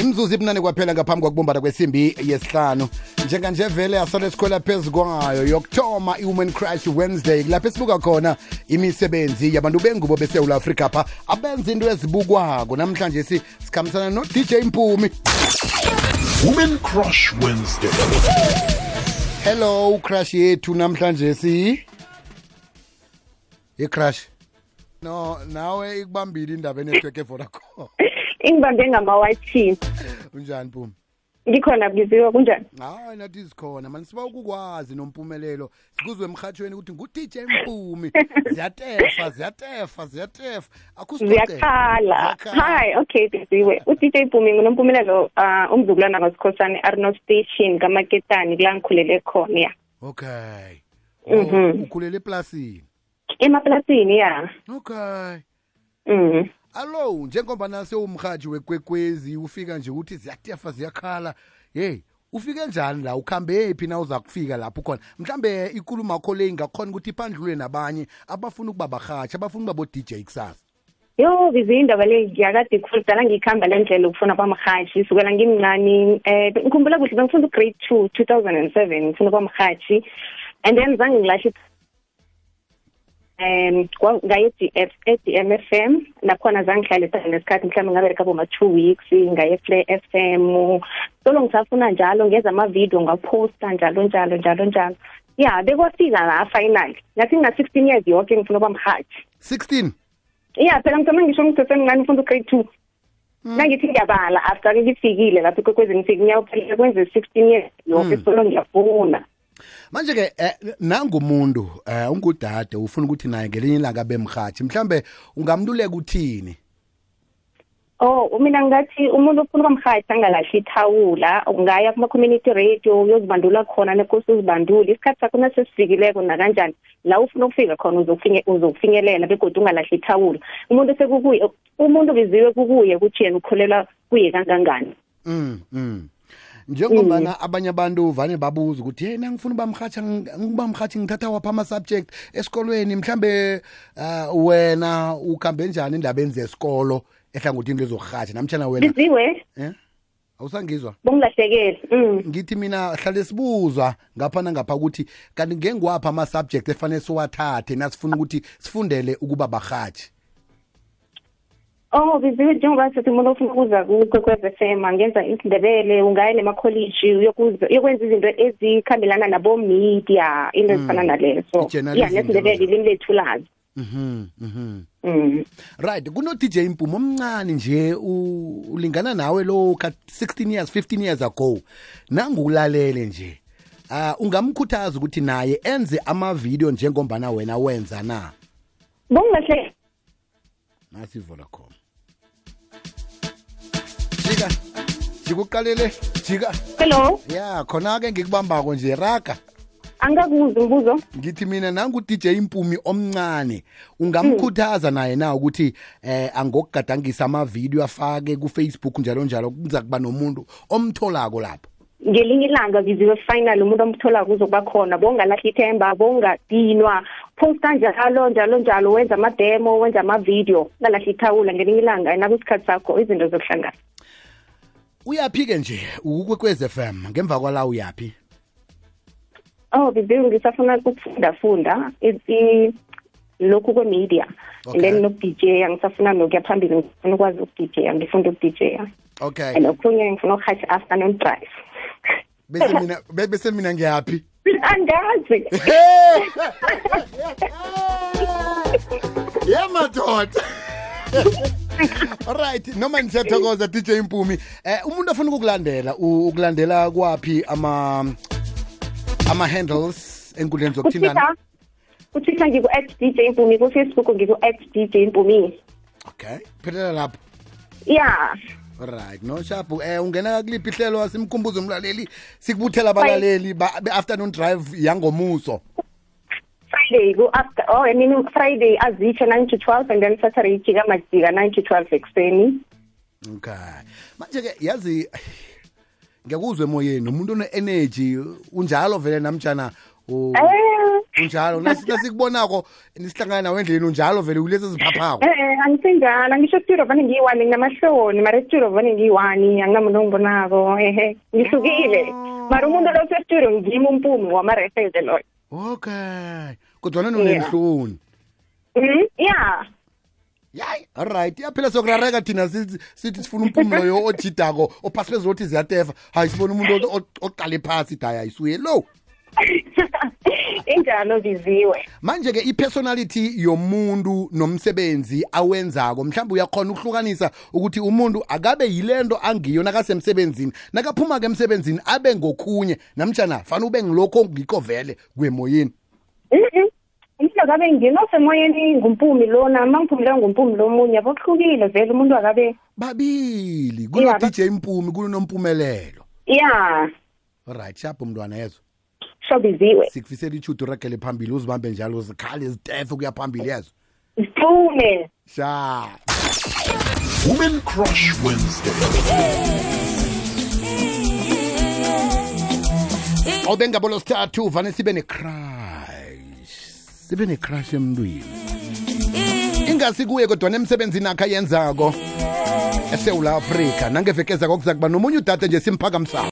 imzuzu ibunane kwaphela ngaphambi kokubumbana kwesimbi yesihlanu njenganje vele asale sikhwela phezu kwayo yokuthoma i-woman crash wednesday lapho esibuka khona imisebenzi yabantu bengubo besewula afrika pha abenza into ezibukwako namhlanje si sikhambisana no-dj mpumi women crush wednesday hello crush yethu namhlanje si i-crush no nawe ikubambile indaba enetwork evodacom ingibambe ngamawatshini unjani pumi ngikhona kubiziwe kunjani hayi nathi sikhona mani siba ukukwazi nompumelelo sikuzwe emhathweni ukuthi ngu-dj mpumi ziyatefa ziyatefa ziyatefa akuziyakhala hayi okay biziwe u-dj mpumi ngunompumelelo um ah, umzukulwana ngosikhosane arno station kamaketani kula ngikhulele khona ya okay oh, mhm ukhulele eplasini emaplasini ya okay mhm alo njengoba nase umhaji wekwekwezi ufika nje uthi ziyatefa ziyakhala hey ufike njani la ukuhambe phi na uza kufika lapho khona mhlambe ikulumo yakho le ingakhona ukuthi iphandlule nabanye abafuna ukuba bahatsha abafuna ukuba bo-dj kusasa yo vizi indaba le ngiyakade kufulisana ngikuhamba le ndlela ukufuna kwamrhatshi sukela ngimncani um ngikhumbula kuhle bengifunda u-grade two two thousand and seven ngifuna kwamrhatshi and then zange ngilashe um ngaye e-d eh, f m nakhona zange ngihlale nesikhathi mhlawumbe ngabe ma two weeks ngaye flair f m solo ngisafuna njalo ngenza amavidiyo ngaphosta njalo njalo njalo njalo ya bekwafika la finally ngathi ngina-sixteen years yonke ngifuna ukuba mhathi sixteen ya phela ngithoma ngisho ngisesemncane ufunda ugrade two hmm. nangithi ngiyabala after-ke ngifikile lapho kwekwezi ngifike kwenze sixteen years yonke hmm. solo ngiyafuna manje ke eh, nangumuntu eh, ungudade ufuna ukuthi naye ngelinye ilanga bemhathi mhlambe ungamluleka uthini Oh, mina ngathi umuntu ufuna ukwamhatha angalahli ithawula, ungaya kuma-community radio uyozibandula khona nekosi uzibandule, isikhathi sakho nasesifikileko nakanjani, la ufuna ukufika khona uzokufinyelela begodwa ungalahli ithawula. Umuntu sekukuye, umuntu biziwe kukuye ukuthi yena ukholelwa kuye kangangani. Mm, mm. njengoba na mm. abanye abantu vane babuza ukuthi hey nangifuna ubamrhatsha ngiba mhathi ngithatha wapha ama-subject esikolweni mhlambe uh, wena ukhambe njani endabeni zesikolo ehlangothini lwezokurhatsha namtshana wena biziwe eh? awusangizwa bongilahlekele mm. ngithi mina hlale sibuzwa ngapha nangapha ukuthi kanti ngengiwapha ama-subject efanele siwathathe nasifuna ukuthi sifundele ukuba barhatshi Oh biziwe njengoba sithi umuntu ofuna ukuza kukwekwez FM angenza isindebele ungaya nemakholeji uyokwenza izinto ezikhambelana nabo media into hmm. ezifana naleso ya nesindebele ilimi lethu lazi Mhm mhm mm. Right kuno DJ Mpumo omncane nje ulingana nawe lo ka 16 years 15 years ago nangulalele nje ah ungamkhuthaza ukuthi naye enze amavideo njengombana wena wenza na Bongahle Nasi Vodacom jika jika uqalele jika hello ya khona-ke ngikubambako nje raga angakuzwa umbuzo ngithi mina nangu-dj impumi omncane ungamkhuthaza hmm. naye na ukuthi eh angokugadangisa amavidiyo afake kufacebook njalo njalo kuza kuba nomuntu omtholako lapho ngelinye ilanga viziwe final umuntu omtholako uzokuba khona bongalahli ithemba bongadinwa posta njalo njalo njalo wenza amademo wenza amavidiyo ungalahli ithawula ngelinye ilanga enako isikhathi sakho izinto zokuhlangana uyaphi ke nje ukwekwez FM ngemva kwala uyaphi Oh bibiwe ngisafuna ukufunda funda i lokhu kwe media and then no DJ angisafuna nokuya phambili ngifuna ukwazi ukudj ngifunda ukudj Okay and okunye ngifuna ukhatch afternoon drive Bese mina bese mina ngiyapi Angazi Yeah madoda alright noma nisiyathokoza DJ Mpumi eh umuntu afuna ukukulandela ukulandela kwapi ama ama handles enkundleni zokuthintana utwitter ngiku @dj mpumi ku Facebook ngiku @dj mpumi okay phelela lapho yeah right no shapu eh ungena kuliphi ihlelo asimkhumbuza umlaleli sikubuthela abalaleli ba afternoon drive yangomuso Friday go after oh I mean Friday azitsho 9 to 12 and then Saturday ijika majika 9 to 12 ekseni Okay manje ke yazi ngiyakuzwa emoyeni umuntu one energy unjalo vele namjana eh. unjalo nasikubonako nisihlangana nawe endleleni unjalo vele ulezi ziphaphako eh angisenjalo angisho kutiro vane ngiyi-one nginamahloni mara kutiro vane ngiyi-one anginamuntu ongibonako ehe ngihlukile ah. mara umuntu lokho esitiro ngimi umpumi wamareference loyo okay kodwana nonenhloni mm mm-hmm. yeah yayi right iyaphela sokurareka thina sithi sifuna umpumulo yo ojidako ophasi phezulu othi ziyatefa hayi sibona umuntu oqale phasi daya isuye lo injalo biziwe manje ke ipersonality yomuntu nomsebenzi awenzako mhlawumbe uyakhona ukuhlukanisa ukuthi umuntu akabe yilento angiyo nakasemsebenzini nakaphuma ke emsebenzini abe ngokhunye namtshana fana ube ngilokho ngiko vele kwemoyeni umuntu akabe nginosemoyeni ngumpumi lona ma ngiphumile ngumpumi lomunye yabo kuhlukile vele umuntu akabe babili kuno-dj mpumi kunompumelelo ya right shapho mntwana yezo hlobo iziwe sikufisela ithudo uragele phambili uzibambe njalo uzikhali zitefe kuya phambili yezo zifume sha women crush wednesday awube oh, ngabolo sithathu vane sibe ne-crush sibe ne-crush emntwini ingasi kuye kodwa nemsebenzini akhe ayenzako esewula afrika nangeveke zako kuza kuba nomunye udade nje simphakamisayo